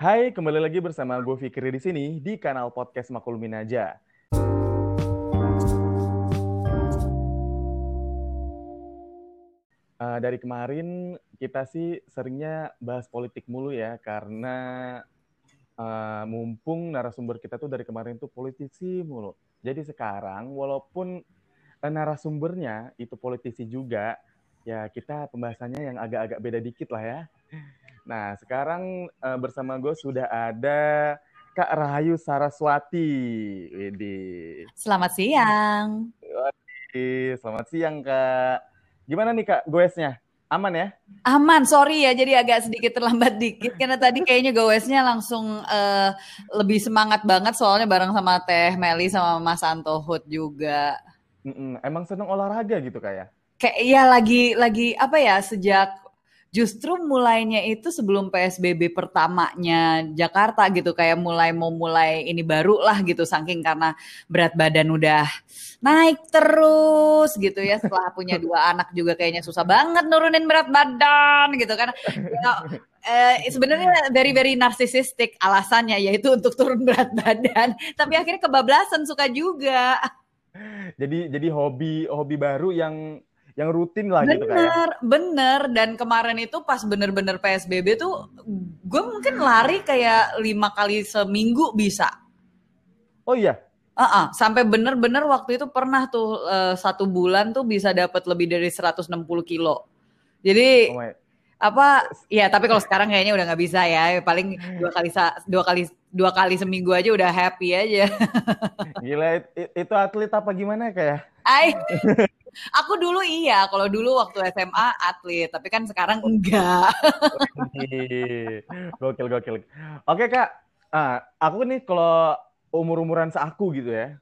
Hai, kembali lagi bersama gue Fikri di sini di kanal podcast Maklumin aja. Uh, dari kemarin kita sih seringnya bahas politik mulu ya karena uh, mumpung narasumber kita tuh dari kemarin tuh politisi mulu. Jadi sekarang walaupun uh, narasumbernya itu politisi juga, ya kita pembahasannya yang agak-agak beda dikit lah ya. Nah sekarang uh, bersama gue sudah ada Kak Rahayu Saraswati. Widi. Selamat siang. Selamat siang Kak. Gimana nih Kak goesnya? Aman ya? Aman, sorry ya jadi agak sedikit terlambat dikit karena tadi kayaknya goesnya langsung uh, lebih semangat banget soalnya bareng sama Teh Meli sama Mas Antohut juga. Mm-mm. Emang seneng olahraga gitu kayak? Ya? Kayak ya lagi lagi apa ya sejak justru mulainya itu sebelum PSBB pertamanya Jakarta gitu kayak mulai mau mulai ini baru lah gitu saking karena berat badan udah naik terus gitu ya. Setelah punya dua anak juga kayaknya susah banget nurunin berat badan gitu kan. Ya, eh, sebenarnya very very narsisistik alasannya yaitu untuk turun berat badan. Tapi akhirnya kebablasan suka juga. Jadi jadi hobi hobi baru yang yang rutin lah bener, gitu kayak. Bener, bener. Dan kemarin itu pas bener-bener PSBB tuh gue mungkin lari kayak lima kali seminggu bisa. Oh iya? Uh -uh, sampai bener-bener waktu itu pernah tuh uh, satu bulan tuh bisa dapat lebih dari 160 kilo. Jadi oh apa ya tapi kalau sekarang kayaknya udah nggak bisa ya paling dua kali dua kali dua kali seminggu aja udah happy aja gila itu atlet apa gimana kayak Ay, Aku dulu iya, kalau dulu waktu SMA atlet, tapi kan sekarang enggak. gokil gokil. Oke kak, uh, aku nih kalau umur umuran seaku gitu ya,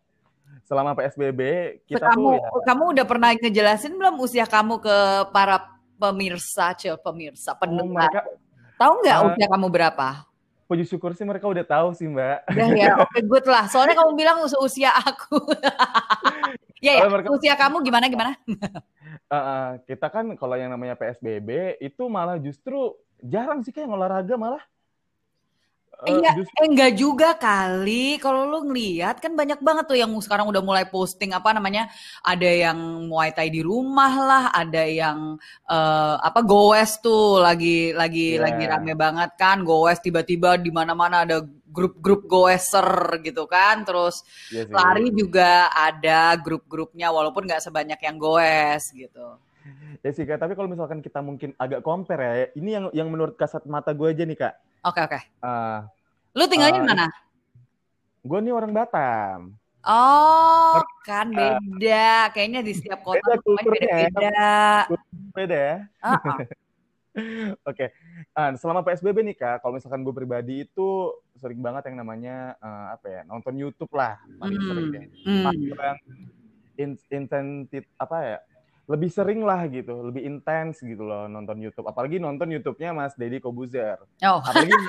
selama PSBB kita kamu, tuh. Ya, kamu udah pernah ngejelasin belum usia kamu ke para pemirsa, cil pemirsa, oh, pendengar? Oh, mereka, Tahu nggak uh, usia kamu berapa? puji syukur sih mereka udah tahu sih mbak. Udah ya, oke okay, good lah. Soalnya kamu bilang usia aku. ya ya, mereka... usia kamu gimana gimana? uh, uh, kita kan kalau yang namanya PSBB itu malah justru jarang sih kayak olahraga malah. Uh, iya, just... eh, enggak juga kali. Kalau lu ngeliat kan banyak banget tuh yang sekarang udah mulai posting apa namanya, ada yang Muay Thai di rumah lah, ada yang uh, apa goes tuh lagi lagi yeah. lagi rame banget kan, goes tiba-tiba di mana-mana ada grup-grup goeser gitu kan, terus yeah, lari juga ada grup-grupnya walaupun nggak sebanyak yang goes gitu. Ya sih kak, tapi kalau misalkan kita mungkin agak compare ya, ini yang yang menurut kasat mata gue aja nih kak Oke oke. Uh, Lu tinggalnya uh, di mana? Gue nih orang Batam. Oh, kan beda. Kayaknya di setiap kota beda beda-beda. Beda ya. Uh -uh. Oke, okay. uh, selama PSBB nih kak, kalau misalkan gue pribadi itu sering banget yang namanya uh, apa ya nonton YouTube lah paling hmm. sering deh. Yang in, apa ya lebih sering lah gitu, lebih intens gitu loh nonton YouTube. Apalagi nonton YouTube-nya Mas Deddy Kobuzer. Oh. Apalagi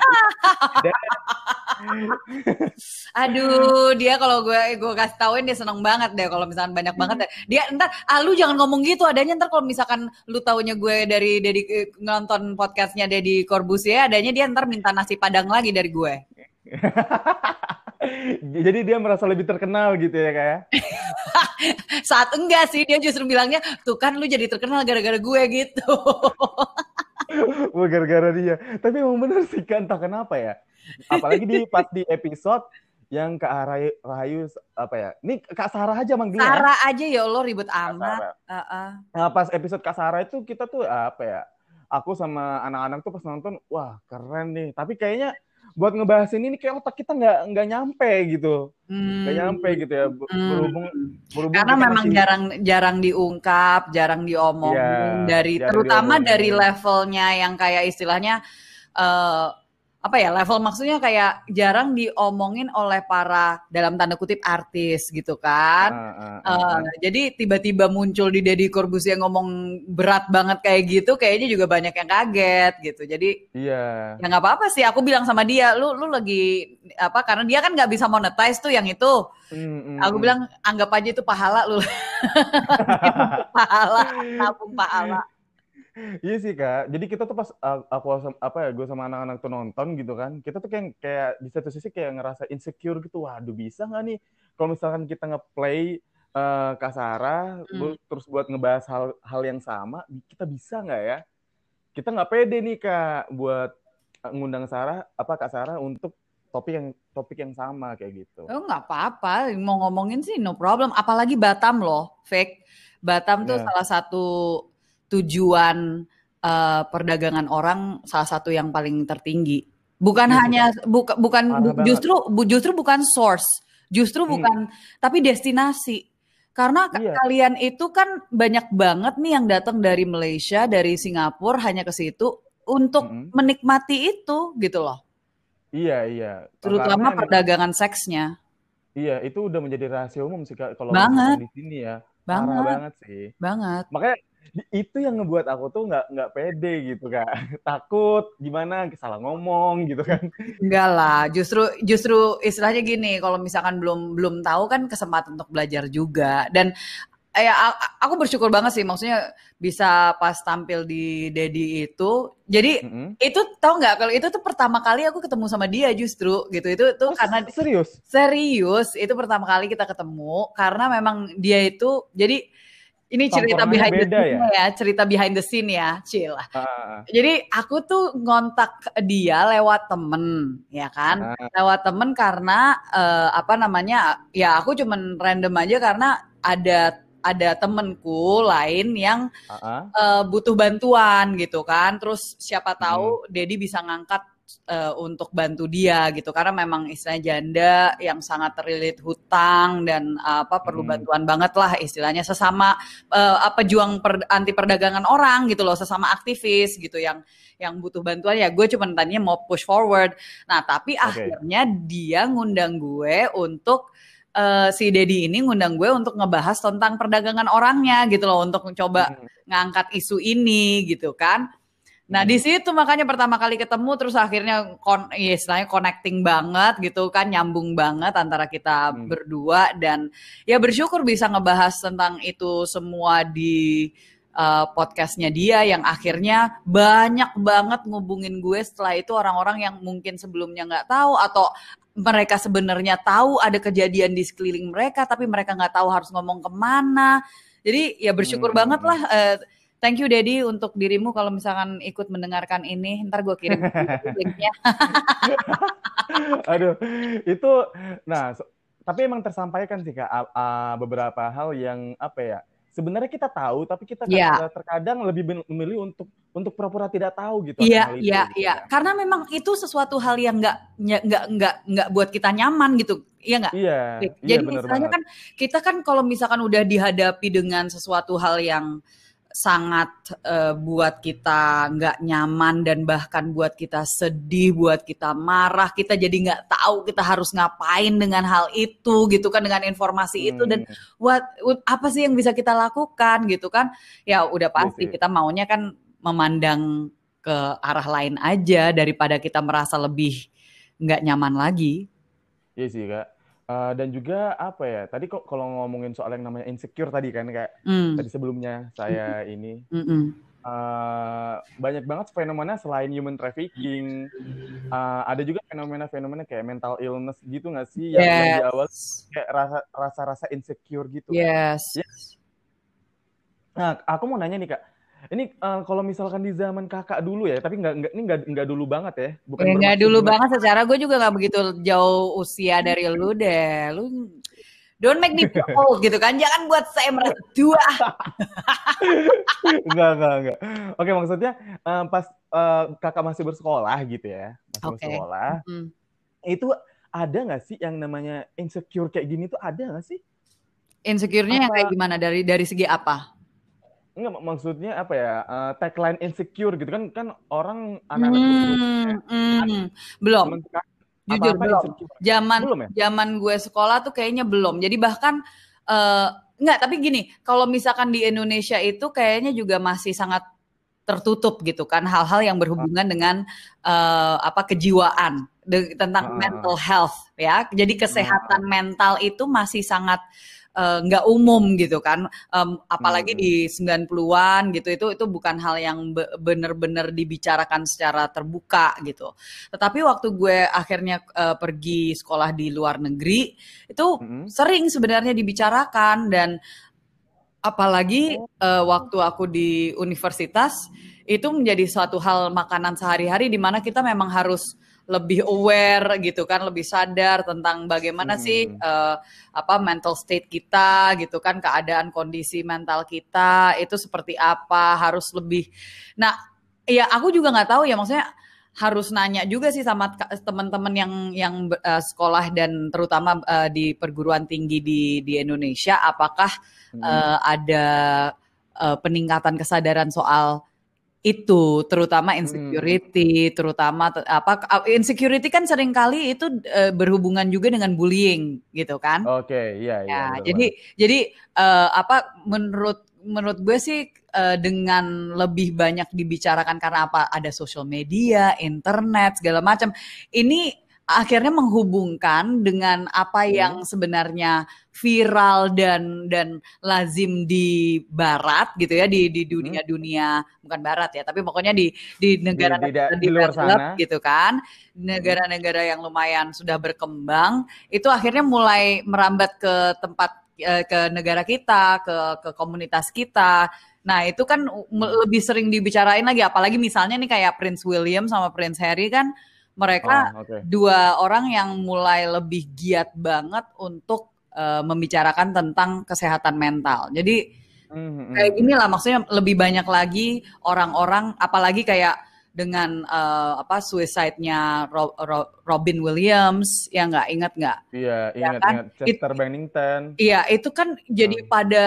Aduh, dia kalau gue gue kasih tauin dia seneng banget deh kalau misalkan banyak banget deh. Dia entar ah lu jangan ngomong gitu adanya ntar kalau misalkan lu taunya gue dari dari eh, nonton podcastnya Deddy Corbuzier adanya dia ntar minta nasi padang lagi dari gue. Jadi dia merasa lebih terkenal gitu ya kayak. Ya? Saat enggak sih dia justru bilangnya tuh kan lu jadi terkenal gara-gara gue gitu. Gara-gara dia. Tapi emang bener sih kan tak kenapa ya. Apalagi di pas di episode yang Kak Rahayu, Rahayu apa ya? Ini Kak Sarah aja manggilnya. Sarah aja ya Allah ribet amat. Uh -uh. Nah, pas episode Kak Sarah itu kita tuh apa ya? Aku sama anak-anak tuh pas nonton, wah keren nih. Tapi kayaknya buat ngebahas ini kayak otak kita nggak nggak nyampe gitu hmm. nggak nyampe gitu ya hmm. berhubung berhubung karena memang masih... jarang jarang diungkap jarang diomongin ya, dari terutama diomongin. dari levelnya yang kayak istilahnya uh, apa ya level maksudnya kayak jarang diomongin oleh para dalam tanda kutip artis gitu kan. Uh, uh, uh, uh. jadi tiba-tiba muncul di Deddy Corbuzier ngomong berat banget kayak gitu, kayaknya juga banyak yang kaget gitu. Jadi iya. Yeah. Ya nggak apa-apa sih. Aku bilang sama dia, lu lu lagi apa? Karena dia kan nggak bisa monetize tuh yang itu. Mm, mm, Aku mm. bilang anggap aja itu pahala lu. pahala, tabung pahala. Iya sih kak. Jadi kita tuh pas uh, aku apa ya, gue sama anak-anak tuh nonton gitu kan, kita tuh kayak kayak di satu sisi kayak ngerasa insecure gitu. Waduh bisa nggak nih kalau misalkan kita ngeplay uh, Kak Sarah, Hmm. terus buat ngebahas hal hal yang sama, kita bisa nggak ya? Kita nggak pede nih kak buat uh, ngundang Sarah apa Kak Sarah untuk topik yang topik yang sama kayak gitu. Oh nggak apa-apa, mau ngomongin sih no problem. Apalagi Batam loh, fake. Batam tuh Iya. salah satu tujuan eh, perdagangan orang, salah satu yang paling tertinggi. Bukan sih, hanya buka, bukan bu- justru bu- justru bukan source, justru Hmm. bukan tapi destinasi. Karena ka- Iya. kalian itu kan banyak banget nih yang datang dari Malaysia, dari Singapura hanya ke situ untuk Mm-mm. menikmati itu gitu loh. Iya iya. Terutama Karena perdagangan seksnya. Iya, itu udah menjadi rahasia umum sih kalau Banget. di sini ya. Parah Banget, banget sih. banget. Makanya itu yang ngebuat aku tuh nggak nggak pede gitu Kak. Takut gimana salah ngomong gitu kan. Enggak lah, justru justru istilahnya gini, kalau misalkan belum belum tahu kan kesempatan untuk belajar juga. Dan eh, a- a- aku bersyukur banget sih, maksudnya bisa pas tampil di Dedi itu. Jadi Mm-mm. itu tahu nggak kalau itu tuh pertama kali aku ketemu sama dia justru gitu. Itu tuh Oh, karena serius? serius itu pertama kali kita ketemu karena memang dia itu jadi ini cerita behind the beda scene ya, cerita behind the scene ya, Cil. Ah, ah, ah. Jadi aku tuh ngontak dia lewat temen, ya kan? Ah, Lewat temen karena eh, apa namanya? Ya aku cuman random aja karena ada ada temenku lain yang ah, ah. eh, butuh bantuan gitu kan. Terus siapa tahu Dedi bisa ngangkat eh, untuk bantu dia gitu. Karena memang istilahnya janda yang sangat terlilit hutang dan eh, apa perlu Hmm. bantuan banget lah istilahnya. Sesama eh, apa juang per- anti perdagangan orang gitu loh. Sesama aktivis gitu yang yang butuh bantuan. Ya gue cuma tadinya mau push forward. Nah tapi Oke. akhirnya dia ngundang gue untuk eh, si Dedi ini ngundang gue untuk ngebahas tentang perdagangan orangnya gitu loh. Untuk mencoba Mm, ngangkat isu ini gitu kan. Nah Hmm. di situ makanya pertama kali ketemu terus akhirnya kon, ya istilahnya connecting banget gitu kan nyambung banget antara kita Hmm. berdua dan ya bersyukur bisa ngebahas tentang itu semua di uh, podcastnya dia yang akhirnya banyak banget ngubungin gue setelah itu orang-orang yang mungkin sebelumnya nggak tahu atau mereka sebenarnya tahu ada kejadian di sekeliling mereka tapi mereka nggak tahu harus ngomong ke mana jadi ya bersyukur Hmm. banget lah eh, Thank you Dedi untuk dirimu kalau misalkan ikut mendengarkan ini. Ntar gue kirim linknya. Aduh, itu nah so- tapi emang tersampaikan sih Kak a- beberapa hal yang apa ya? Sebenarnya kita tahu tapi kita Iya. eh, terkadang lebih memilih untuk untuk pura-pura tidak tahu gitu Iya, itu, iya, gitu iya. ya. Karena memang itu sesuatu hal yang nggak nggak nggak nggak buat kita nyaman gitu. Iya nggak? Iya, iya Jadi benar istilahnya banget. kan kita kan kalau misalkan udah dihadapi dengan sesuatu hal yang sangat eh, buat kita nggak nyaman dan bahkan buat kita sedih, buat kita marah, kita jadi nggak tahu kita harus ngapain dengan hal itu gitu kan dengan informasi itu dan Hmm, what, what- apa sih yang bisa kita lakukan gitu kan? Ya udah pasti sih. kita maunya kan memandang ke arah lain aja daripada kita merasa lebih nggak nyaman lagi. Iya sih Kak. Eh, dan juga apa ya? Tadi kok kalau ngomongin soal yang namanya insecure tadi kan kayak Hmm, tadi sebelumnya saya ini mm-mm. eh, banyak banget fenomena selain human trafficking, eh, ada juga fenomena-fenomena kayak mental illness gitu nggak sih yang, yang di awal Yes, kayak rasa rasa-rasa insecure gitu kan. yes. Nah, aku mau nanya nih kak, ini eh, kalau misalkan di zaman kakak dulu ya, tapi nggak nggak ini nggak nggak dulu banget ya, bukan Ya, nggak dulu banget secara gue juga nggak begitu jauh usia dari lu deh. Lu don't make me feel old gitu kan. Jangan buat saya merasa tua. Enggak, enggak, enggak. Oke, maksudnya eh, pas eh, kakak masih bersekolah gitu ya, masih Oke. bersekolah, Hmm. itu ada nggak sih yang namanya insecure kayak gini tuh ada nggak sih? Insecure-nya yang kayak gimana dari dari segi apa? Enggak, mak- maksudnya apa ya? eh, tagline insecure gitu kan kan orang anak-anak Hmm, hmm. belum. Jujur apa-apa belum. insecure. Zaman Belum ya? zaman gue sekolah tuh kayaknya belum. Jadi bahkan eh enggak, tapi gini, kalau misalkan di Indonesia itu kayaknya juga masih sangat tertutup gitu kan hal-hal yang berhubungan dengan eh, apa kejiwaan de- tentang Ah. mental health ya. Jadi kesehatan mental itu masih sangat uh, nggak umum gitu kan um, apalagi hmm. di 90-an gitu itu itu bukan hal yang benar-benar dibicarakan secara terbuka gitu tetapi waktu gue akhirnya uh, pergi sekolah di luar negeri itu hmm. sering sebenarnya dibicarakan dan apalagi uh, waktu aku di universitas itu menjadi suatu hal makanan sehari-hari di mana kita memang harus lebih aware gitu kan, lebih sadar tentang bagaimana hmm. sih uh, apa mental state kita gitu kan, keadaan kondisi mental kita itu seperti apa, harus lebih. Nah, ya aku juga nggak tahu ya maksudnya harus nanya juga sih sama teman-teman yang yang uh, sekolah dan terutama uh, di perguruan tinggi di di Indonesia apakah hmm. uh, ada uh, peningkatan kesadaran soal itu terutama hmm. insecurity, hmm. terutama apa insecurity kan sering kali itu uh, berhubungan juga dengan bullying gitu kan? Oke, okay, iya iya. Ya, jadi jadi uh, apa menurut menurut gue sih uh, dengan lebih banyak dibicarakan karena apa ada social media, internet segala macam. Ini akhirnya menghubungkan dengan apa hmm. yang sebenarnya viral dan dan lazim di barat gitu ya di di dunia hmm. dunia bukan barat ya tapi pokoknya di di negara di, di, di, di luar sana gitu kan negara-negara yang lumayan sudah berkembang itu akhirnya mulai merambat ke tempat eh, ke negara kita ke ke komunitas kita Nah, itu kan lebih sering dibicarain lagi apalagi misalnya nih kayak Prince William sama Prince Harry kan mereka oh, okay. dua orang yang mulai lebih giat banget untuk uh, membicarakan tentang kesehatan mental. Jadi mm-hmm. kayak gini lah maksudnya lebih banyak lagi orang-orang apalagi kayak dengan uh, apa suicide-nya Ro- Ro- Robin Williams ya nggak ingat nggak? Iya ya ingat kan? ingat Chester It, Bennington. Iya itu kan jadi hmm. pada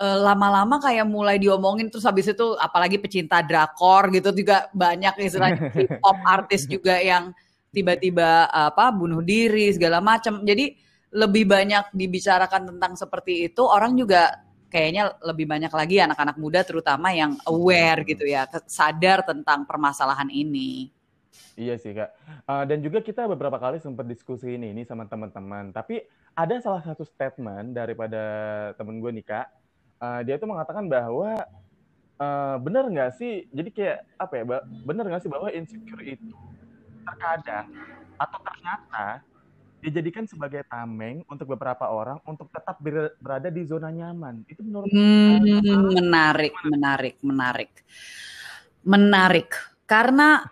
uh, lama-lama kayak mulai diomongin terus habis itu apalagi pecinta drakor gitu juga banyak istilahnya hip hop artis juga yang tiba-tiba apa bunuh diri segala macam. Jadi lebih banyak dibicarakan tentang seperti itu orang juga kayaknya lebih banyak lagi anak-anak muda terutama yang aware gitu ya, sadar tentang permasalahan ini. Iya sih kak. Uh, dan juga kita beberapa kali sempat diskusi ini, ini sama teman-teman. Tapi ada salah satu statement daripada temen gue nih kak uh, dia tuh mengatakan bahwa uh, benar nggak sih? Jadi kayak apa ya benar nggak sih bahwa insecure itu terkadang atau ternyata dijadikan sebagai tameng untuk beberapa orang untuk tetap berada di zona nyaman? Itu menurut hmm, menarik menarik menarik. Menarik. Karena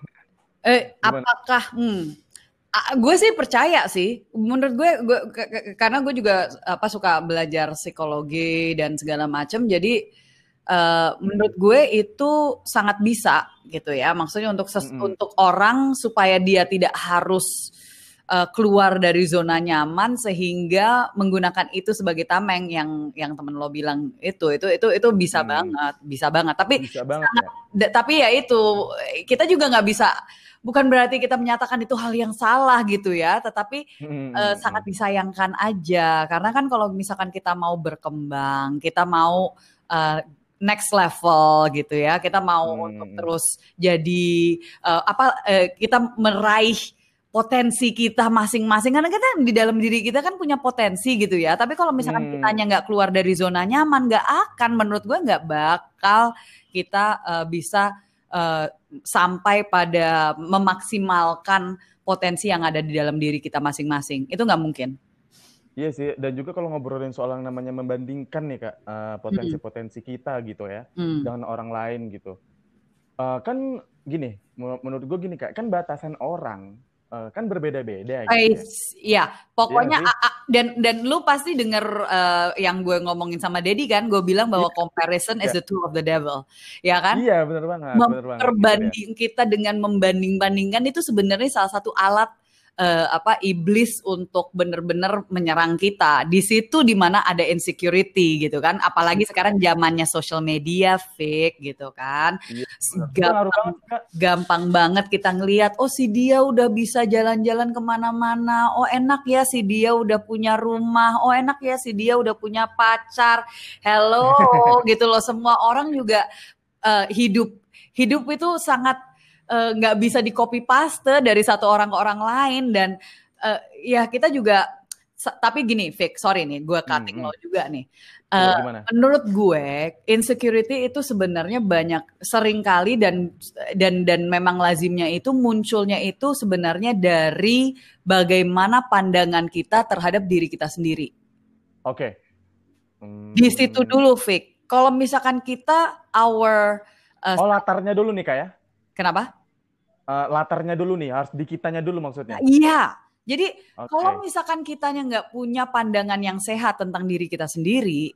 eh apakah hmm, gue sih percaya sih. Menurut gue, gue karena gue juga apa suka belajar psikologi dan segala macam jadi uh, menurut gue itu sangat bisa gitu ya. Maksudnya untuk ses, mm -hmm. untuk orang supaya dia tidak harus uh, keluar dari zona nyaman sehingga menggunakan itu sebagai tameng yang yang temen lo bilang itu itu itu itu bisa hmm. banget bisa banget tapi bisa banget, sangat, ya? tapi ya itu kita juga nggak bisa bukan berarti kita menyatakan itu hal yang salah gitu ya, tetapi hmm. uh, sangat disayangkan aja karena kan kalau misalkan kita mau berkembang, kita mau uh, next level gitu ya, kita mau hmm. untuk terus jadi uh, apa uh, kita meraih potensi kita masing-masing karena kita di dalam diri kita kan punya potensi gitu ya tapi kalau misalkan hmm. kitanya nggak keluar dari zona nyaman nggak akan menurut gue nggak bakal kita uh, bisa uh, sampai pada memaksimalkan potensi yang ada di dalam diri kita masing-masing. Itu nggak mungkin. Iya sih, dan juga kalau ngobrolin soal yang namanya membandingkan nih kak, uh, potensi-potensi kita gitu ya, mm. dengan orang lain gitu. Uh, kan gini, menurut gue gini kak, kan batasan orang uh, kan berbeda-beda gitu. Ya. Iya, pokoknya ya, dan dan lu pasti denger uh, yang gue ngomongin sama Dedi kan, gue bilang bahwa ya. comparison is iya. the tool of the devil, ya kan? Iya benar banget. Memperbanding banget, kita dengan membanding-bandingkan itu sebenarnya salah satu alat uh, apa iblis untuk benar-benar menyerang kita. Di situ di mana ada insecurity gitu kan. Apalagi sekarang zamannya social media fake gitu kan. Iya, gampang, gampang banget kita ngelihat oh si dia udah bisa jalan-jalan ke mana-mana. Oh enak ya si dia udah punya rumah. Oh enak ya si dia udah punya pacar. Hello gitu loh. Semua orang juga uh, hidup hidup itu sangat nggak uh, bisa di copy paste dari satu orang ke orang lain dan uh, ya kita juga tapi gini, Vic, sorry nih, gue cutting hmm, lo juga nih. Uh, menurut gue, insecurity itu sebenarnya banyak sering kali dan dan dan memang lazimnya itu munculnya itu sebenarnya dari bagaimana pandangan kita terhadap diri kita sendiri. Oke. Okay. Hmm. Di situ dulu, Vic. Kalau misalkan kita our uh, Oh, latarnya dulu nih, Kak ya? Kenapa? Uh, latarnya dulu nih, harus di kitanya dulu maksudnya. Iya, jadi okay. kalau misalkan kitanya nggak punya pandangan yang sehat tentang diri kita sendiri,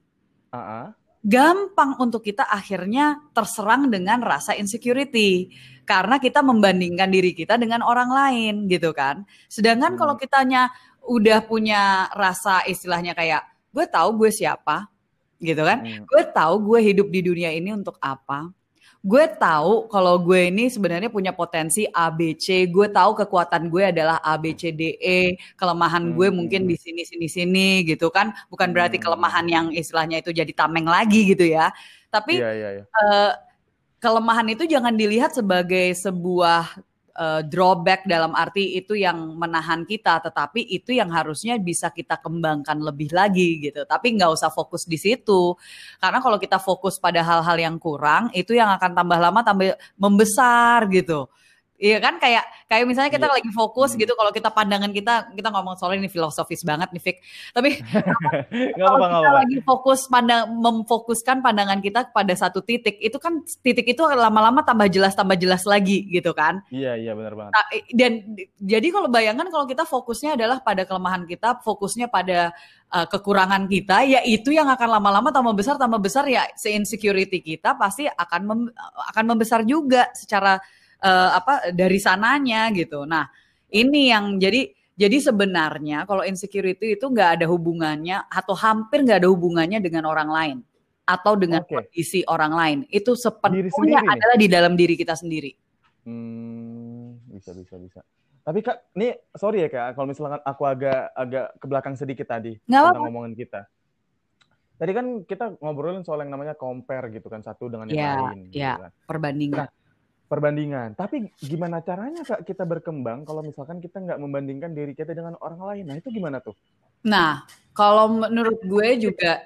uh -uh. gampang untuk kita akhirnya terserang dengan rasa insecurity karena kita membandingkan diri kita dengan orang lain gitu kan. Sedangkan hmm. kalau kitanya udah punya rasa istilahnya kayak gue tahu gue siapa gitu kan, hmm. gue tahu gue hidup di dunia ini untuk apa gue tahu kalau gue ini sebenarnya punya potensi A B C. Gue tahu kekuatan gue adalah A B C D E. Kelemahan gue mungkin di sini sini sini gitu kan. Bukan berarti hmm. kelemahan yang istilahnya itu jadi tameng lagi gitu ya. Tapi yeah, yeah, yeah. Uh, kelemahan itu jangan dilihat sebagai sebuah uh, drawback dalam arti itu yang menahan kita, tetapi itu yang harusnya bisa kita kembangkan lebih lagi gitu. Tapi nggak usah fokus di situ, karena kalau kita fokus pada hal-hal yang kurang, itu yang akan tambah lama tambah membesar gitu. Iya kan kayak kayak misalnya kita yeah. lagi fokus hmm. gitu kalau kita pandangan kita kita ngomong soal ini filosofis banget nih Fik. Tapi kalau apa, kita apa. lagi fokus pandang memfokuskan pandangan kita pada satu titik itu kan titik itu lama-lama tambah jelas tambah jelas lagi gitu kan. Iya iya benar banget. Nah, dan jadi kalau bayangkan kalau kita fokusnya adalah pada kelemahan kita, fokusnya pada uh, kekurangan kita, ya itu yang akan lama-lama tambah besar tambah besar ya se insecurity kita pasti akan mem akan membesar juga secara uh, apa dari sananya gitu. Nah, ini yang jadi jadi sebenarnya kalau insecurity itu nggak ada hubungannya atau hampir nggak ada hubungannya dengan orang lain atau dengan okay. kondisi orang lain. Itu sepenuhnya adalah di dalam diri kita sendiri. Hmm, bisa bisa bisa. Tapi kak, ini sorry ya kak, kalau misalkan aku agak agak ke belakang sedikit tadi Nggak tentang apa. ngomongin kita. Tadi kan kita ngobrolin soal yang namanya compare gitu kan satu dengan yang ya, lain. Iya, gitu kan. perbandingan. Nah, perbandingan. Tapi gimana caranya kak kita berkembang kalau misalkan kita nggak membandingkan diri kita dengan orang lain? Nah itu gimana tuh? Nah kalau menurut gue juga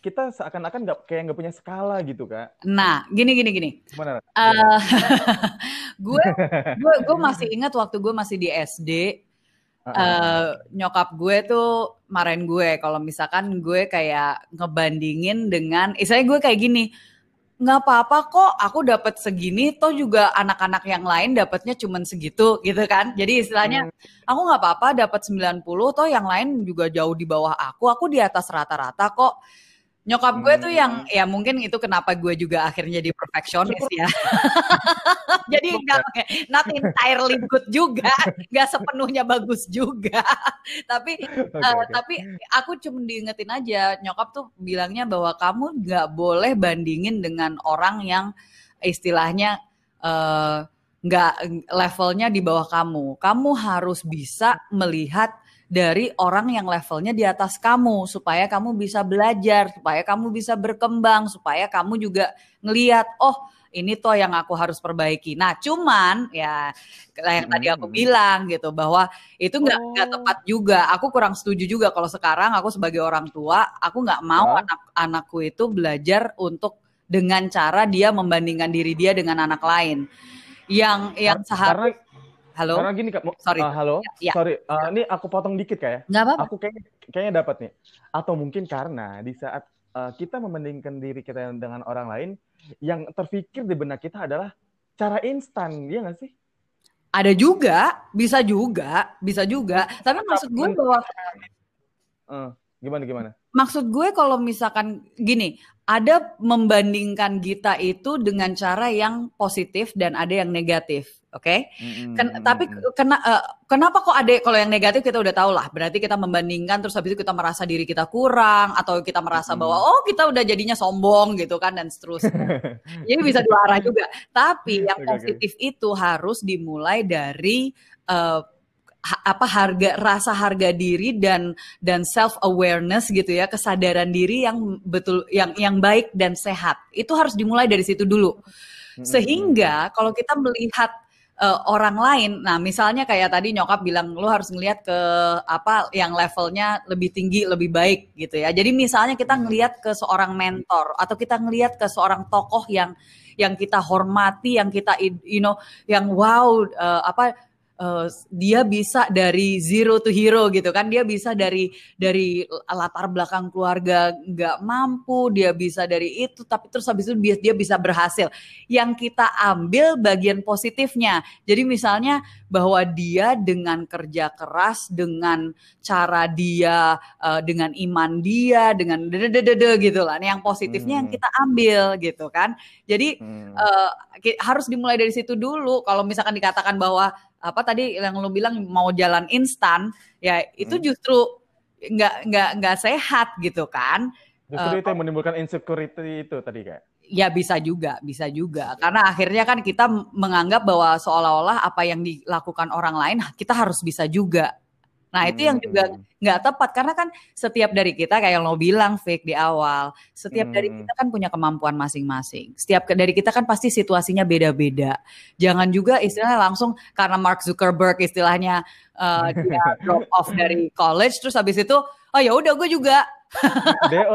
kita seakan-akan nggak kayak nggak punya skala gitu kak. Nah gini gini gini. Gimana? Uh, gue gue gue masih ingat waktu gue masih di SD. Uh, uh, nyokap gue tuh marahin gue kalau misalkan gue kayak ngebandingin dengan, istilahnya gue kayak gini, nggak apa-apa kok aku dapat segini toh juga anak-anak yang lain dapatnya cuman segitu gitu kan jadi istilahnya hmm. aku nggak apa-apa dapat 90 toh yang lain juga jauh di bawah aku aku di atas rata-rata kok Nyokap gue tuh yang hmm. ya mungkin itu kenapa gue juga akhirnya jadi perfeksionis ya. jadi nggak not entirely good juga, nggak sepenuhnya bagus juga. tapi okay, uh, okay. tapi aku cuma diingetin aja nyokap tuh bilangnya bahwa kamu nggak boleh bandingin dengan orang yang istilahnya nggak uh, levelnya di bawah kamu. Kamu harus bisa melihat dari orang yang levelnya di atas kamu supaya kamu bisa belajar, supaya kamu bisa berkembang, supaya kamu juga ngelihat oh ini toh yang aku harus perbaiki. Nah, cuman ya yang tadi aku hmm. bilang gitu bahwa itu nggak nggak oh. tepat juga. Aku kurang setuju juga kalau sekarang aku sebagai orang tua, aku nggak mau oh. anak-anakku itu belajar untuk dengan cara dia membandingkan diri dia dengan anak lain. Yang yang seharusnya Halo. Karena gini kak, sorry. Uh, halo, ya, ya. sorry. Uh, ini aku potong dikit kak ya. Nggak apa-apa. Aku kayaknya kayaknya dapat nih. Atau mungkin karena di saat uh, kita membandingkan diri kita dengan orang lain, yang terpikir di benak kita adalah cara instan, ya nggak sih? Ada juga, bisa juga, bisa juga. Tapi maksud gue bahwa uh, gimana gimana? Maksud gue kalau misalkan gini, ada membandingkan kita itu dengan cara yang positif dan ada yang negatif. Oke, okay? Ken, tapi kena, uh, kenapa kok ada kalau yang negatif kita udah tahu lah. Berarti kita membandingkan terus habis itu kita merasa diri kita kurang atau kita merasa bahwa oh kita udah jadinya sombong gitu kan dan seterusnya. Jadi bisa dua arah juga. Tapi yang positif okay. itu harus dimulai dari uh, apa harga rasa harga diri dan dan self awareness gitu ya kesadaran diri yang betul yang yang baik dan sehat itu harus dimulai dari situ dulu sehingga kalau kita melihat uh, orang lain. Nah, misalnya kayak tadi nyokap bilang lu harus ngelihat ke apa yang levelnya lebih tinggi, lebih baik gitu ya. Jadi misalnya kita hmm. ngelihat ke seorang mentor atau kita ngelihat ke seorang tokoh yang yang kita hormati, yang kita you know, yang wow uh, apa uh, dia bisa dari zero to hero gitu kan. Dia bisa dari dari latar belakang keluarga nggak mampu dia bisa dari itu tapi terus habis itu dia, dia bisa berhasil. Yang kita ambil bagian positifnya. Jadi misalnya bahwa dia dengan kerja keras dengan cara dia uh, dengan iman dia dengan dede gitu lah yang positifnya hmm. yang kita ambil gitu kan jadi hmm. uh, harus dimulai dari situ dulu kalau misalkan dikatakan bahwa apa tadi yang lo bilang mau jalan instan ya itu hmm. justru nggak nggak nggak sehat gitu kan justru uh, itu yang menimbulkan insecurity itu tadi kayak ya bisa juga bisa juga karena akhirnya kan kita menganggap bahwa seolah-olah apa yang dilakukan orang lain kita harus bisa juga Nah itu yang juga hmm. nggak tepat karena kan setiap dari kita kayak yang lo bilang fake di awal, setiap dari hmm. kita kan punya kemampuan masing-masing. Setiap dari kita kan pasti situasinya beda-beda. Jangan juga istilahnya langsung karena Mark Zuckerberg istilahnya uh, dia drop off dari college terus habis itu oh ya udah gue juga DO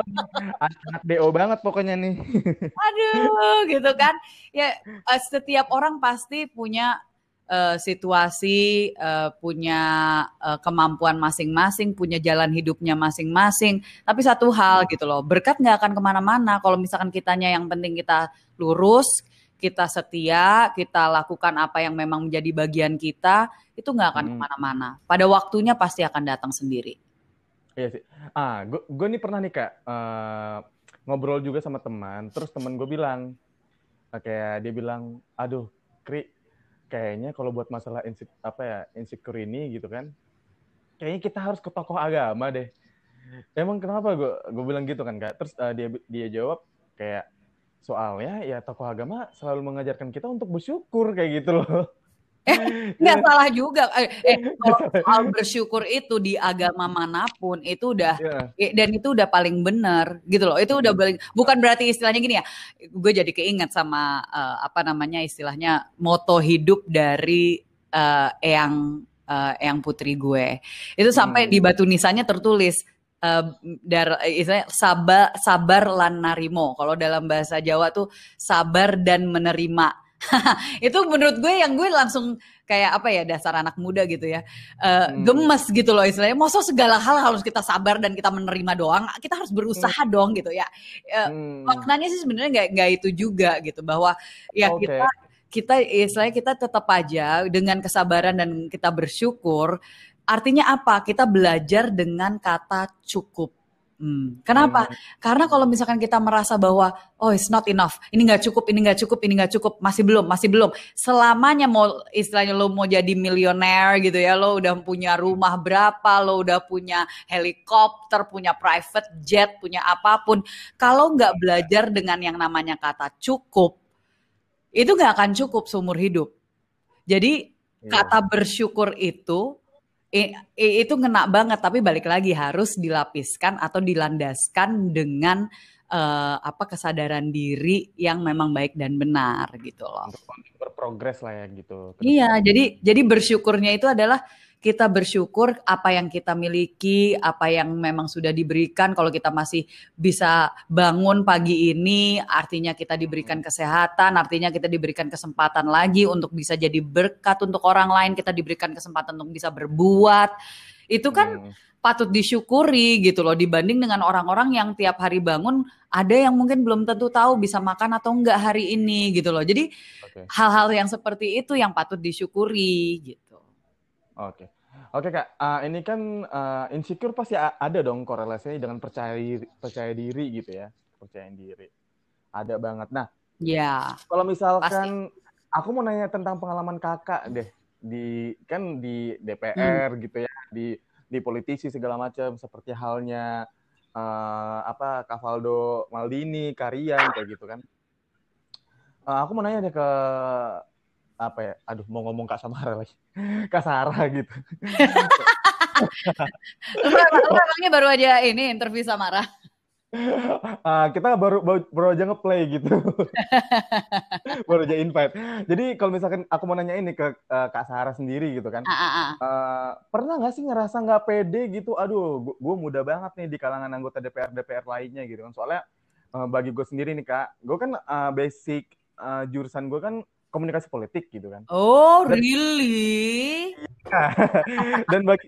anak DO banget pokoknya nih. Aduh gitu kan. Ya uh, setiap orang pasti punya uh, situasi, uh, punya uh, kemampuan masing-masing, punya jalan hidupnya masing-masing. Tapi satu hal gitu loh, berkat nggak akan ke mana-mana. Kalau misalkan kitanya yang penting kita lurus, kita setia, kita lakukan apa yang memang menjadi bagian kita, itu nggak akan hmm. ke mana-mana. Pada waktunya pasti akan datang sendiri. Iya sih. Ah, gue nih pernah nih kak uh, ngobrol juga sama teman, terus teman gue bilang kayak dia bilang, aduh, Kri, kayaknya kalau buat masalah insik apa ya insecure ini gitu kan. Kayaknya kita harus ke tokoh agama deh. Emang kenapa? Gue gue bilang gitu kan kak. Terus uh, dia dia jawab kayak soalnya ya tokoh agama selalu mengajarkan kita untuk bersyukur kayak gitu loh Eh, nggak salah juga. Eh, eh kalau soal bersyukur itu di agama mana pun itu udah yeah. dan itu udah paling benar gitu loh. Itu udah paling bukan berarti istilahnya gini ya. Gue jadi keinget sama uh, apa namanya istilahnya moto hidup dari uh, Eyang uh, Eyang putri gue. Itu sampai hmm. di batu nisannya tertulis uh, dar istilahnya sabar sabar lan narimo. Kalau dalam bahasa Jawa tuh sabar dan menerima itu menurut gue yang gue langsung kayak apa ya dasar anak muda gitu ya uh, hmm. gemes gitu loh istilahnya masa segala hal harus kita sabar dan kita menerima doang kita harus berusaha hmm. dong gitu ya uh, hmm. maknanya sih sebenarnya nggak nggak itu juga gitu bahwa ya okay. kita kita istilahnya kita tetap aja dengan kesabaran dan kita bersyukur artinya apa kita belajar dengan kata cukup Hmm. Kenapa? Hmm. Karena kalau misalkan kita merasa bahwa oh it's not enough, ini nggak cukup, ini nggak cukup, ini nggak cukup, masih belum, masih belum. Selamanya mau istilahnya lo mau jadi milioner gitu ya, lo udah punya rumah berapa, lo udah punya helikopter, punya private jet, punya apa pun. Kalau nggak belajar dengan yang namanya kata cukup, itu nggak akan cukup seumur hidup. Jadi yeah. kata bersyukur itu itu ngena banget tapi balik lagi harus dilapiskan atau dilandaskan dengan uh, apa kesadaran diri yang memang baik dan benar gitu loh. Berprogres lah ya gitu. Iya, jadi jadi bersyukurnya itu adalah kita bersyukur apa yang kita miliki, apa yang memang sudah diberikan. Kalau kita masih bisa bangun pagi ini, artinya kita diberikan kesehatan, artinya kita diberikan kesempatan lagi untuk bisa jadi berkat untuk orang lain, kita diberikan kesempatan untuk bisa berbuat. Itu kan hmm. patut disyukuri gitu loh dibanding dengan orang-orang yang tiap hari bangun ada yang mungkin belum tentu tahu bisa makan atau enggak hari ini gitu loh. Jadi hal-hal okay. yang seperti itu yang patut disyukuri gitu. Oke. Oke kak, uh, ini kan uh, insecure pasti ada dong korelasinya dengan percaya diri, percaya diri gitu ya, percaya diri. Ada banget. Nah, ya. Kalau misalkan pasti. aku mau nanya tentang pengalaman kakak deh di kan di DPR hmm. gitu ya, di di politisi segala macam seperti halnya uh, apa Cavaldo Maldini, Karian kayak gitu kan. Uh, aku mau nanya deh ke apa ya aduh mau ngomong kak Samara lagi kak Sarah gitu lu, emangnya baru aja ini interview Samara uh, kita baru, baru baru aja ngeplay gitu. baru aja invite. Jadi kalau misalkan aku mau nanya ini ke uh, Kak Sarah sendiri gitu kan. Uh, uh, uh. Uh, pernah nggak sih ngerasa nggak pede gitu? Aduh, gue muda banget nih di kalangan anggota DPR DPR lainnya gitu kan. Soalnya uh, bagi gue sendiri nih Kak, gue kan uh, basic uh, jurusan gue kan komunikasi politik gitu kan. Oh, dan, really? dan bagi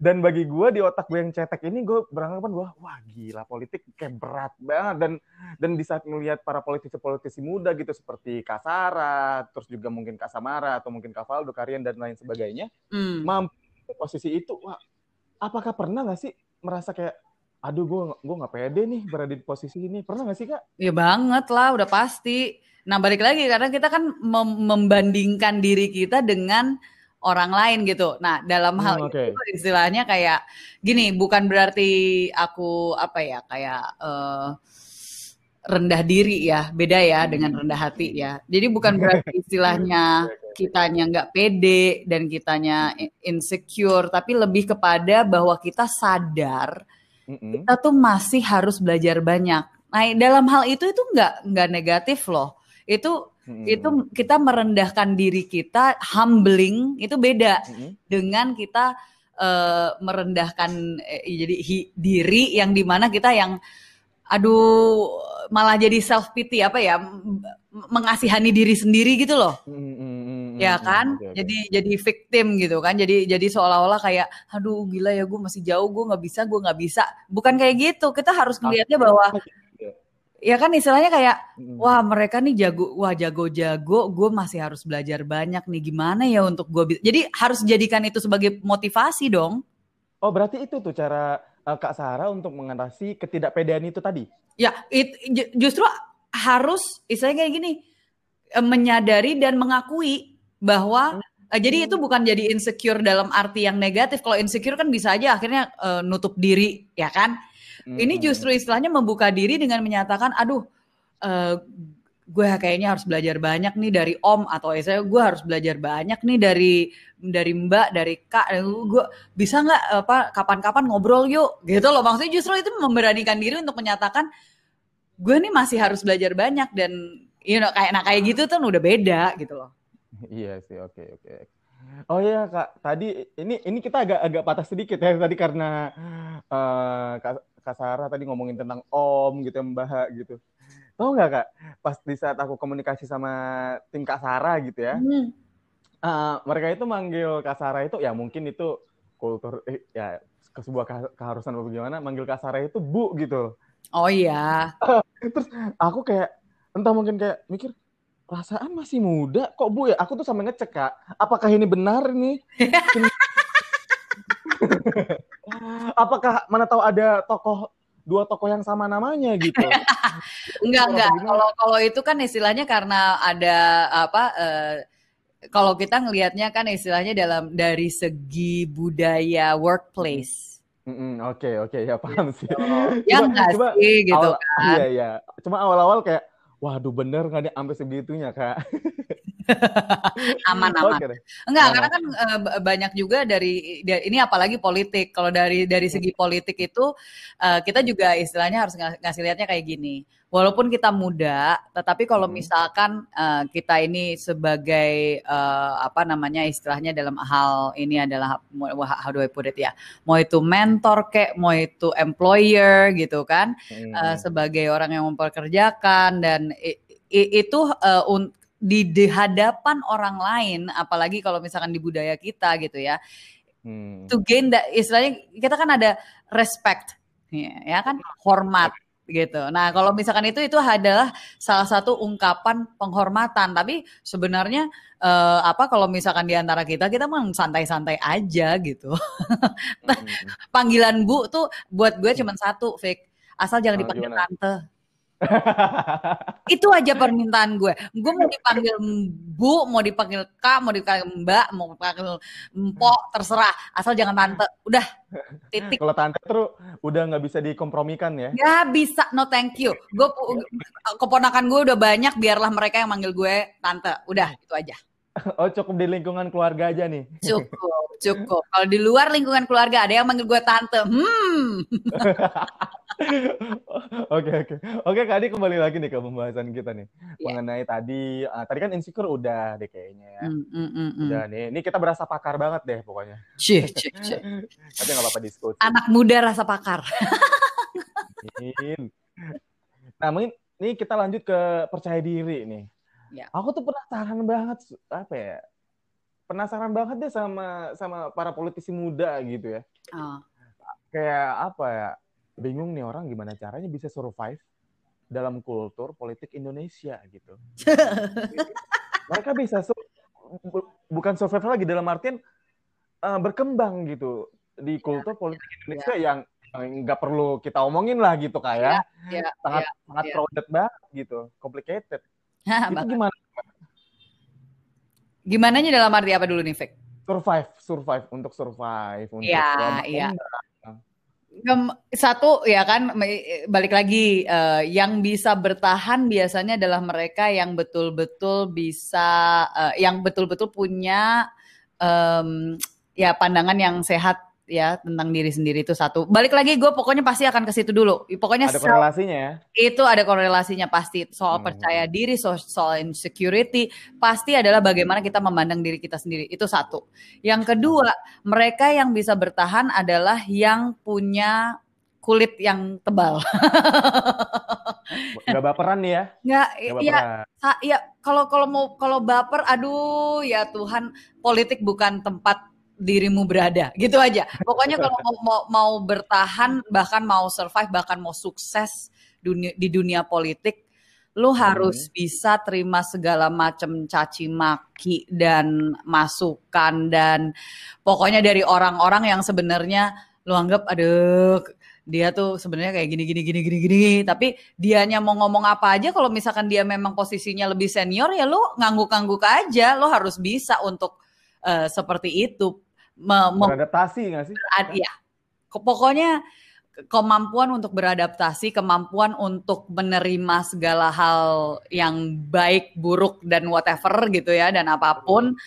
dan bagi gue di otak gue yang cetek ini gue beranggapan gue wah gila politik kayak berat banget dan dan di saat melihat para politisi-politisi muda gitu seperti Kasara, terus juga mungkin Kasamara atau mungkin Kavaldo, Karian dan lain sebagainya, mm. mampu posisi itu, wah apakah pernah nggak sih merasa kayak aduh gue gue nggak pede nih berada di posisi ini pernah nggak sih kak? Ya banget lah udah pasti Nah, balik lagi karena kita kan mem membandingkan diri kita dengan orang lain gitu. Nah, dalam hal hmm, okay. itu istilahnya kayak gini, bukan berarti aku apa ya kayak uh, rendah diri ya, beda ya dengan rendah hati ya. Jadi bukan berarti istilahnya kitanya nggak pede dan kitanya insecure, tapi lebih kepada bahwa kita sadar kita tuh masih harus belajar banyak. Nah, dalam hal itu itu nggak nggak negatif loh itu hmm. itu kita merendahkan diri kita humbling itu beda hmm. dengan kita uh, merendahkan eh, jadi hi, diri yang di mana kita yang aduh malah jadi self pity apa ya mengasihani diri sendiri gitu loh hmm, ya kan? okay, okay. jadi jadi victim gitu kan? Jadi jadi seolah-olah kayak aduh gila ya gue masih jauh gue nggak bisa gue nggak bisa. Bukan kayak gitu. Kita harus melihatnya bahwa ya kan istilahnya kayak wah mereka nih jago wah jago-jago gue masih harus belajar banyak nih. Gimana ya untuk gue jadi harus jadikan itu sebagai motivasi dong. Oh berarti itu tuh cara uh, kak Sarah untuk mengatasi ketidakpedean itu tadi? Ya it, justru harus istilahnya kayak gini eh, menyadari dan mengakui bahwa uh, jadi itu bukan jadi insecure dalam arti yang negatif. Kalau insecure kan bisa aja akhirnya uh, nutup diri ya kan? Hmm. Ini justru istilahnya membuka diri dengan menyatakan, aduh, uh, gue kayaknya harus belajar banyak nih dari om atau saya gue harus belajar banyak nih dari dari mbak dari kak gue bisa nggak apa kapan-kapan ngobrol yuk? Gitu loh. Maksudnya justru itu memberanikan diri untuk menyatakan gue nih masih harus belajar banyak dan you know kayak nah kayak gitu tuh udah beda gitu loh iya sih oke okay, oke okay. Oh iya kak, tadi ini ini kita agak agak patah sedikit ya tadi karena uh, kak, kak Sarah tadi ngomongin tentang Om gitu, Mbah gitu. Tahu nggak kak? Pas di saat aku komunikasi sama tim kak Sarah gitu ya, hmm. uh, mereka itu manggil kak Sarah itu ya mungkin itu kultur eh, ya ke sebuah keharusan atau bagaimana manggil kak Sarah itu Bu gitu. Oh iya. Terus aku kayak entah mungkin kayak mikir perasaan masih muda kok bu ya? Aku tuh sampai ngecek kak. Apakah ini benar nih apakah mana tahu ada tokoh dua tokoh yang sama namanya gitu? Enggak enggak kalau kalau itu kan istilahnya karena ada apa uh, kalau kita ngelihatnya kan istilahnya dalam dari segi budaya workplace. Oke oke ya paham sih. Ya enggak sih gitu awal, kan. Iya iya. Cuma awal-awal kayak waduh bener nggak nih? Sampai segitunya kak aman aman okay. enggak aman. karena kan uh, banyak juga dari, dari ini apalagi politik kalau dari dari segi politik itu uh, kita juga istilahnya harus ngasih lihatnya kayak gini walaupun kita muda, tetapi kalau hmm. misalkan uh, kita ini sebagai uh, apa namanya istilahnya dalam hal ini adalah how do I put it ya, mau itu mentor kek, mau itu employer gitu kan, hmm. uh, sebagai orang yang memperkerjakan dan itu uh, di, di hadapan orang lain, apalagi kalau misalkan di budaya kita gitu ya, hmm. to gain that istilahnya kita kan ada respect, ya, ya kan, hormat gitu. Nah, kalau misalkan itu itu adalah salah satu ungkapan penghormatan, tapi sebenarnya uh, apa kalau misalkan di antara kita kita mah santai-santai aja gitu. Hmm. Panggilan Bu tuh buat gue cuma satu, Fik. Asal jangan dipanggil tante itu aja permintaan gue. Gue mau dipanggil Bu, mau dipanggil Kak, mau dipanggil Mbak, mau dipanggil Mpok, terserah. Asal jangan tante. Udah, titik. Kalau tante terus udah nggak bisa dikompromikan ya? Ya bisa, no thank you. Gue keponakan gue udah banyak, biarlah mereka yang manggil gue tante. Udah, itu aja. Oh cukup di lingkungan keluarga aja nih. Cukup, cukup. Kalau di luar lingkungan keluarga ada yang manggil gue tante. Hmm. Oke oke oke Kak kembali lagi nih ke pembahasan kita nih yeah. mengenai tadi uh, tadi kan insecure udah deh kayaknya ya. Mm, mm, mm, mm. Udah nih, ini kita berasa pakar banget deh pokoknya. Cih, cih, cih. Tapi nggak apa-apa diskusi. Anak muda rasa pakar. nah mungkin ini kita lanjut ke percaya diri nih. Ya. Aku tuh penasaran banget apa ya? Penasaran banget deh sama sama para politisi muda gitu ya. Oh. Kayak apa ya? Bingung nih orang gimana caranya bisa survive dalam kultur politik Indonesia gitu. Mereka bisa su bukan survive lagi dalam artian uh, berkembang gitu di kultur ya, politik ya, Indonesia ya. yang nggak perlu kita omongin lah gitu kayak ya, ya, sangat ya, sangat ya. crowded banget gitu, complicated itu gimana? Gimana nya dalam arti apa dulu nih, Fik? Survive, survive untuk survive untuk ya, iya. Satu ya kan balik lagi uh, yang bisa bertahan biasanya adalah mereka yang betul-betul bisa uh, yang betul-betul punya um, ya pandangan yang sehat ya tentang diri sendiri itu satu. Balik lagi gue pokoknya pasti akan ke situ dulu. Pokoknya ada korelasinya ya. Itu ada korelasinya pasti soal hmm. percaya diri, soal, soal insecurity pasti adalah bagaimana kita memandang diri kita sendiri. Itu satu. Yang kedua, mereka yang bisa bertahan adalah yang punya kulit yang tebal. Gak baperan nih ya? Nggak, iya, ya kalau kalau mau kalau baper, aduh ya Tuhan, politik bukan tempat dirimu berada. Gitu aja. Pokoknya kalau mau, mau mau bertahan bahkan mau survive bahkan mau sukses dunia, di dunia politik lu harus hmm. bisa terima segala macam caci maki dan masukan dan pokoknya dari orang-orang yang sebenarnya lu anggap aduh dia tuh sebenarnya kayak gini gini gini gini gini. Tapi dianya mau ngomong apa aja kalau misalkan dia memang posisinya lebih senior ya lu ngangguk-ngangguk aja. Lo harus bisa untuk uh, seperti itu beradaptasi nggak sih? Iya. Pokoknya kemampuan untuk beradaptasi, kemampuan untuk menerima segala hal yang baik, buruk dan whatever gitu ya dan apa pun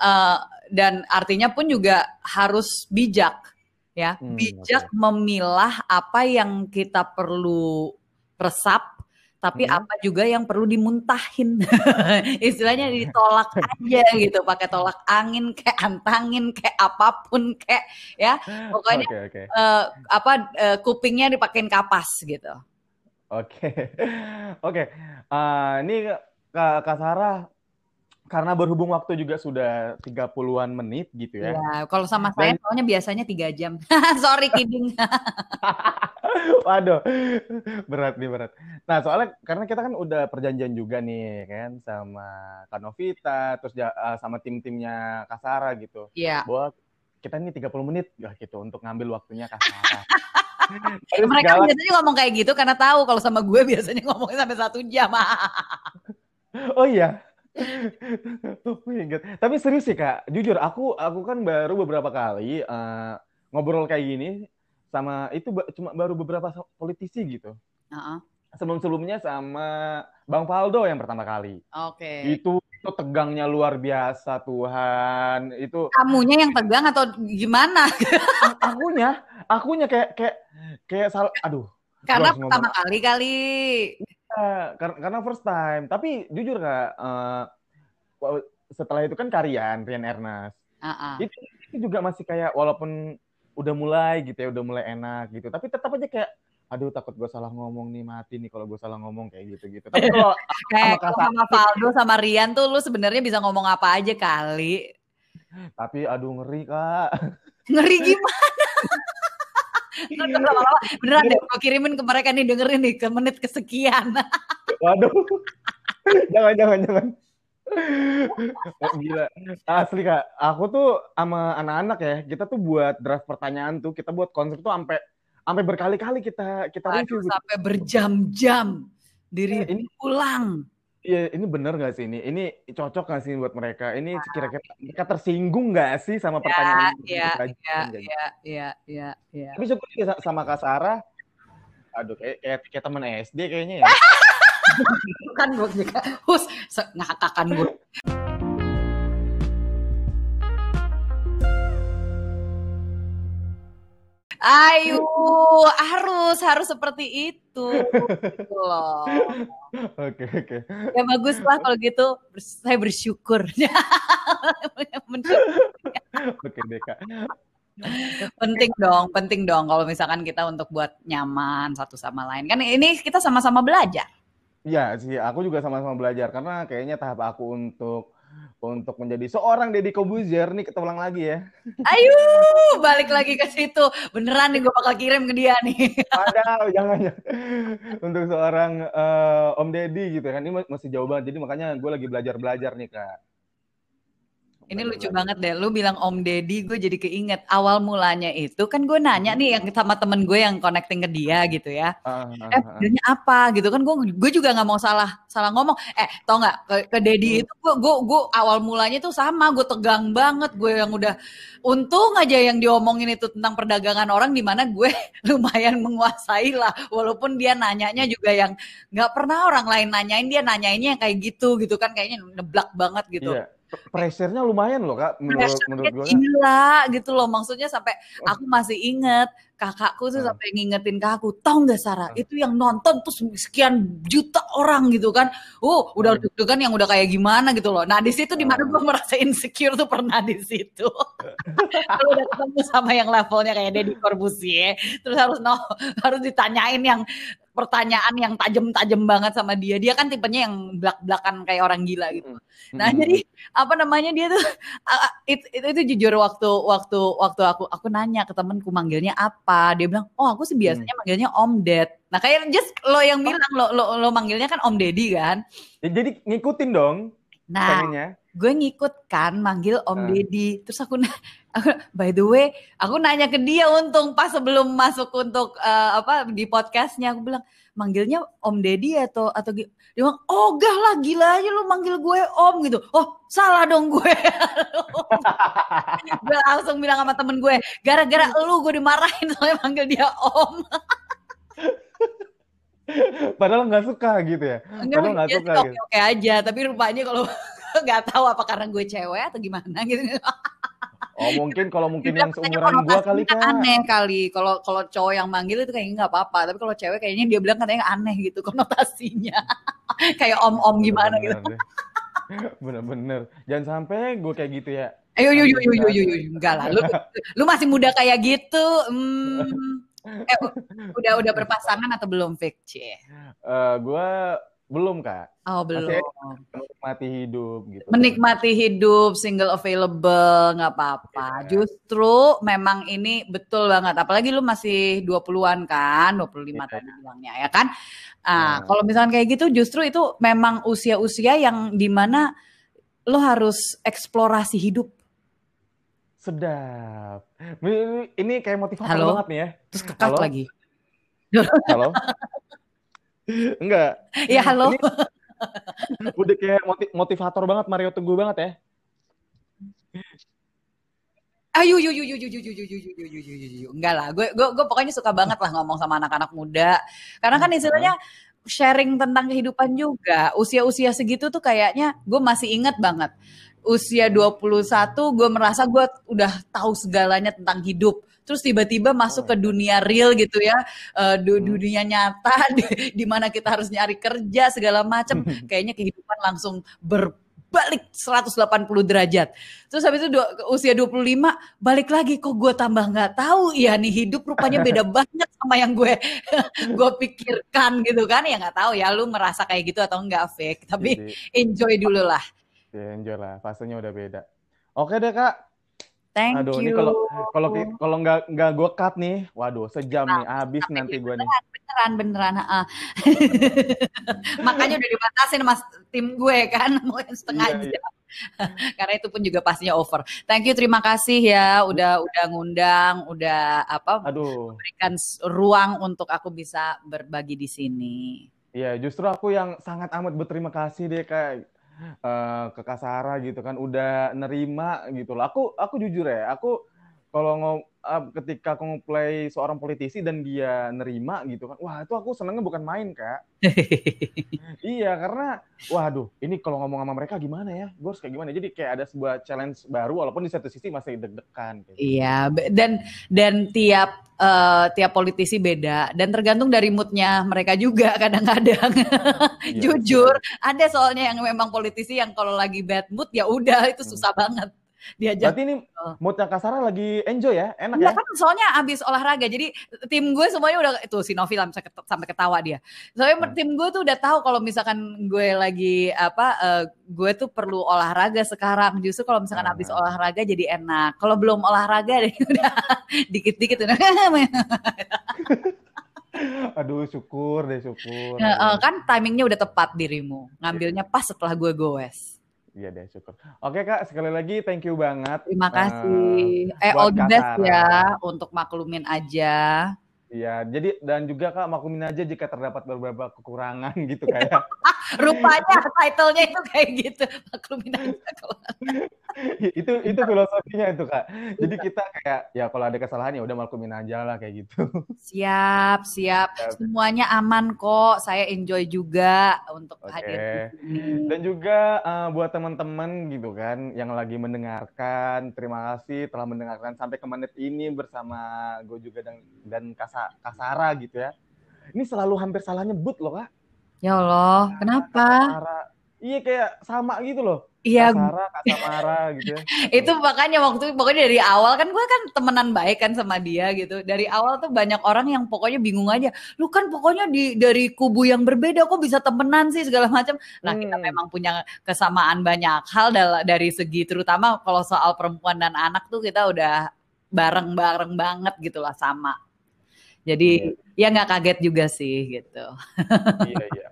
uh, dan artinya pun juga harus bijak ya, hmm, bijak okay. memilah apa yang kita perlu resap tapi hmm. apa juga yang perlu dimuntahin istilahnya ditolak aja gitu pakai tolak angin kayak antangin kayak apa pun kayak ya pokoknya okay, okay. Uh, apa uh, kupingnya dipakein kapas gitu oke okay. oke okay. uh, ini Kak Sarah karena berhubung waktu juga sudah 30-an menit gitu ya. Iya, kalau sama saya soalnya biasanya tiga jam. Sorry kidding. Waduh, berat nih berat. Nah soalnya karena kita kan udah perjanjian juga nih kan sama Kanovita, terus uh, sama tim-timnya Kasara gitu. Iya. Bahwa kita ini 30 menit ya gitu untuk ngambil waktunya Kasara. Mereka segala... biasanya ngomong kayak gitu karena tahu kalau sama gue biasanya ngomongnya sampai satu jam. oh iya. oh Tapi serius sih kak, jujur aku aku kan baru beberapa kali uh, ngobrol kayak gini sama itu cuma baru beberapa politisi gitu. Uh-uh. Sebelum-sebelumnya sama Bang Faldo yang pertama kali. Oke. Okay. Itu itu tegangnya luar biasa Tuhan. Itu kamunya yang tegang atau gimana? akunya, akunya kayak kayak kayak salah aduh. Karena pertama kali kali karena, karena first time. Tapi jujur kak, uh, setelah itu kan Karian, Rian Ernest. Uh-uh. Itu, itu juga masih kayak walaupun udah mulai gitu ya, udah mulai enak gitu. Tapi tetap aja kayak aduh takut gue salah ngomong nih mati nih kalau gue salah ngomong kayak gitu gitu tapi kalau kayak sama, sama Faldo sama Rian tuh lu sebenarnya bisa ngomong apa aja kali tapi aduh ngeri kak ngeri gimana Beneran deh, gue kirimin ke mereka nih dengerin nih ke menit kesekian. Waduh. jangan, jangan, jangan. Gila. Asli kak, aku tuh sama anak-anak ya, kita tuh buat draft pertanyaan tuh, kita buat konsep tuh sampai sampai berkali-kali kita kita review. Gitu. Sampai berjam-jam diri ini ulang. Iya, ini bener gak sih ini? Ini cocok gak sih buat mereka? Ini nah. kira-kira mereka tersinggung gak sih sama ya, pertanyaan ini? Iya, iya, iya, iya, iya, iya. Tapi syukur sama Kak Sarah, aduh kayak kayak, kayak temen SD kayaknya ya. kan gue juga, hus, ngakakan gue. Ayo, harus harus seperti itu. Gitu loh. Oke, oke. Ya bagus lah kalau gitu. Saya bersyukur. oke, Deka. penting dong, penting dong kalau misalkan kita untuk buat nyaman satu sama lain. Kan ini kita sama-sama belajar. Iya sih, aku juga sama-sama belajar karena kayaknya tahap aku untuk untuk menjadi seorang Deddy Kobuzier nih ketulang lagi ya. Ayo, balik lagi ke situ. Beneran nih gue bakal kirim ke dia nih. Ada, jangan ya. Untuk seorang uh, Om Deddy gitu kan, ini masih jauh banget. Jadi makanya gue lagi belajar-belajar nih kak. Ini lucu banget deh, lu bilang Om Deddy, gue jadi keinget. Awal mulanya itu kan gue nanya nih yang sama temen gue yang connecting ke dia gitu ya, uh, uh, eh uh. apa gitu kan gue gue juga nggak mau salah salah ngomong, eh tau nggak ke, ke Deddy hmm. itu gue gue gue awal mulanya tuh sama gue tegang banget gue yang udah untung aja yang diomongin itu tentang perdagangan orang di mana gue lumayan menguasai lah. Walaupun dia nanyanya juga yang nggak pernah orang lain nanyain dia nanyainnya yang kayak gitu gitu kan kayaknya neblak banget gitu. Yeah pressure-nya lumayan loh kak menurut menurut gue gila gitu loh maksudnya sampai aku masih inget kakakku tuh hmm. sampai ngingetin ke aku tau nggak Sarah hmm. itu yang nonton tuh sekian juta orang gitu kan uh udah hmm. kan yang udah kayak gimana gitu loh nah di situ di mana gue merasa insecure tuh pernah di situ kalau udah ketemu sama yang levelnya kayak Deddy Corbusier terus harus no harus ditanyain yang pertanyaan yang tajam-tajam banget sama dia. Dia kan tipenya yang belak-belakan kayak orang gila gitu. Nah, hmm. jadi apa namanya dia tuh itu, itu, itu jujur waktu waktu waktu aku aku nanya ke temenku manggilnya apa. Dia bilang, "Oh, aku sih biasanya hmm. manggilnya Om Ded." Nah, kayak just lo yang oh. bilang lo, lo lo manggilnya kan Om Deddy kan? Ya, jadi ngikutin dong. Nah, pengennya. gue ngikut kan manggil Om uh. Deddy. Terus aku aku by the way aku nanya ke dia untung pas sebelum masuk untuk uh, apa di podcastnya aku bilang manggilnya Om Deddy atau atau dia bilang oh gah lah gila aja lu manggil gue Om gitu oh salah dong gue gue langsung bilang sama temen gue gara-gara lu gue dimarahin soalnya manggil dia Om Padahal nggak suka gitu ya. Enggak, Padahal nggak suka oke, gitu. Oke aja, tapi rupanya kalau nggak tahu apa karena gue cewek atau gimana gitu. Oh mungkin kalau mungkin yang seumuran gua kali kan aneh kali. Kalau kalau cowok yang manggil itu kayaknya nggak apa-apa. Tapi kalau cewek kayaknya dia bilang katanya aneh gitu konotasinya. kayak om-om gimana gitu. Bener-bener. Jangan sampai gue kayak gitu ya. Ayo, yo, yo, yo, yo, yo, yo. enggak lah. Lu, lu masih muda kayak gitu. Hmm. Eh, udah udah berpasangan atau belum, Fik? Uh, gue belum kak. Oh belum. Masih menikmati hidup gitu. Menikmati hidup, single available, nggak apa-apa. Yeah. Justru memang ini betul banget. Apalagi lu masih 20-an kan, 25 yeah. tadi bilangnya ya kan. Ah, yeah. kalau misalkan kayak gitu justru itu memang usia-usia yang di mana lo harus eksplorasi hidup. Sedap. Ini kayak motivator Halo? banget nih ya. Terus kekat Halo? lagi. Halo. Enggak. Iya, halo. Ini udah kayak motivator banget Mario Teguh banget ya. Ayo, yuk, yuk, yuk, yuk, yuk, yuk, yuk, yuk, yuk, yuk, yuk, yuk, enggak lah. Gue, gue, gue pokoknya suka banget lah ngomong sama anak-anak muda. Karena kan istilahnya sharing tentang kehidupan juga. Usia-usia segitu tuh kayaknya gue masih inget banget. Usia 21 gue merasa gue udah tahu segalanya tentang hidup terus tiba-tiba masuk ke dunia real gitu ya. Uh, dunia nyata di, di mana kita harus nyari kerja segala macam kayaknya kehidupan langsung ber balik 180 derajat. Terus habis itu dua, usia 25 balik lagi kok gue tambah nggak tahu? Ya nih hidup rupanya beda banget sama yang gue gue pikirkan gitu kan. Ya nggak tahu ya lu merasa kayak gitu atau enggak fake tapi enjoy dulu lah. Ya, enjoy lah. Fasenya udah beda. Oke deh kak Thank Aduh, you. ini kalau kalau kalau nggak nggak gue cut nih, waduh sejam nah, nih habis nanti gue nih. Beneran beneran. Uh. Makanya udah dibatasin mas tim gue kan mau setengah iya, jam. Iya. Karena itu pun juga pastinya over. Thank you, terima kasih ya udah udah ngundang, udah apa Aduh. memberikan ruang untuk aku bisa berbagi di sini. Iya, justru aku yang sangat amat berterima kasih deh kayak uh, ke Kasara gitu kan udah nerima gitu loh. Aku aku jujur ya, aku kalau ngom uh, ketika aku ngeplay seorang politisi dan dia nerima gitu kan, wah itu aku senengnya bukan main kak. iya karena, waduh ini kalau ngomong sama mereka gimana ya, gue harus kayak gimana? Jadi kayak ada sebuah challenge baru walaupun di satu sisi masih deg-degan. Gitu. Iya dan dan tiap uh, tiap politisi beda dan tergantung dari moodnya mereka juga kadang-kadang. Iya, Jujur, ada soalnya yang memang politisi yang kalau lagi bad mood ya udah itu susah hmm. banget diajak. Berarti ini moodnya Kasara lagi enjoy ya, enak ya? ya? kan soalnya abis olahraga, jadi tim gue semuanya udah itu si Novi sampai ketawa dia. Soalnya hmm. tim gue tuh udah tahu kalau misalkan gue lagi apa, uh, gue tuh perlu olahraga sekarang. Justru kalau misalkan hmm. abis olahraga jadi enak. Kalau belum olahraga deh udah dikit-dikit udah. Aduh, syukur deh, syukur. Nah, kan timingnya udah tepat dirimu. Ngambilnya pas setelah gue goes. Iya deh, syukur. Oke Kak, sekali lagi thank you banget. Terima kasih. Uh, eh, all the best ya untuk maklumin aja. Iya, jadi dan juga Kak maklumin aja jika terdapat beberapa kekurangan gitu kayak. Rupanya title-nya itu kayak gitu, maklumin aja kalau. itu itu filosofinya itu Kak. Jadi kita kayak ya kalau ada kesalahan ya udah maklumin aja lah kayak gitu. Siap, siap. Semuanya aman kok. Saya enjoy juga untuk okay. hadir Dan juga uh, buat teman-teman gitu kan yang lagi mendengarkan, terima kasih telah mendengarkan sampai ke menit ini bersama gue juga dan dan Kasa kasara gitu ya. Ini selalu hampir salah nyebut loh kak. Ya Allah, nah, kenapa? Kasara. Iya kayak sama gitu loh. Iya. Kasara, Kasamara gitu ya. itu makanya waktu pokoknya dari awal kan gue kan temenan baik kan sama dia gitu. Dari awal tuh banyak orang yang pokoknya bingung aja. Lu kan pokoknya di dari kubu yang berbeda kok bisa temenan sih segala macam. Nah, hmm. kita memang punya kesamaan banyak hal dari segi terutama kalau soal perempuan dan anak tuh kita udah bareng-bareng banget gitu lah sama. Jadi iya. ya nggak kaget juga sih gitu. iya iya.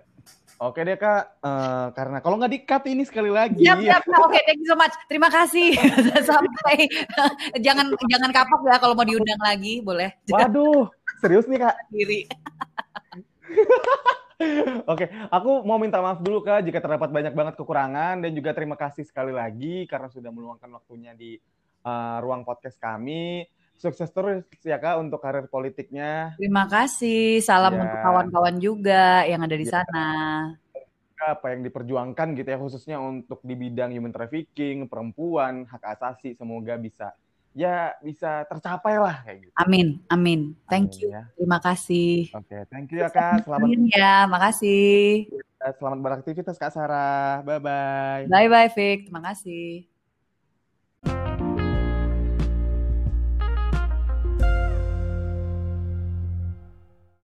Oke deh kak, uh, karena kalau nggak di-cut ini sekali lagi. Siap, siap. Oke, okay, thank you so much. Terima kasih. Sampai jangan jangan kapok ya kalau mau diundang lagi, boleh. Waduh, serius nih kak. Diri. Oke, aku mau minta maaf dulu kak jika terdapat banyak banget kekurangan dan juga terima kasih sekali lagi karena sudah meluangkan waktunya di uh, ruang podcast kami sukses terus ya kak untuk karir politiknya. Terima kasih. Salam ya. untuk kawan-kawan juga yang ada di ya. sana. Apa yang diperjuangkan gitu ya khususnya untuk di bidang human trafficking, perempuan, hak asasi semoga bisa ya bisa tercapai lah kayak gitu. Amin, amin. Thank amin, you. Ya. Terima kasih. Oke, okay, thank you ya kak. Selamat ya, makasih. Selamat beraktivitas kak Sarah. Bye bye. Bye bye Vic. Terima kasih.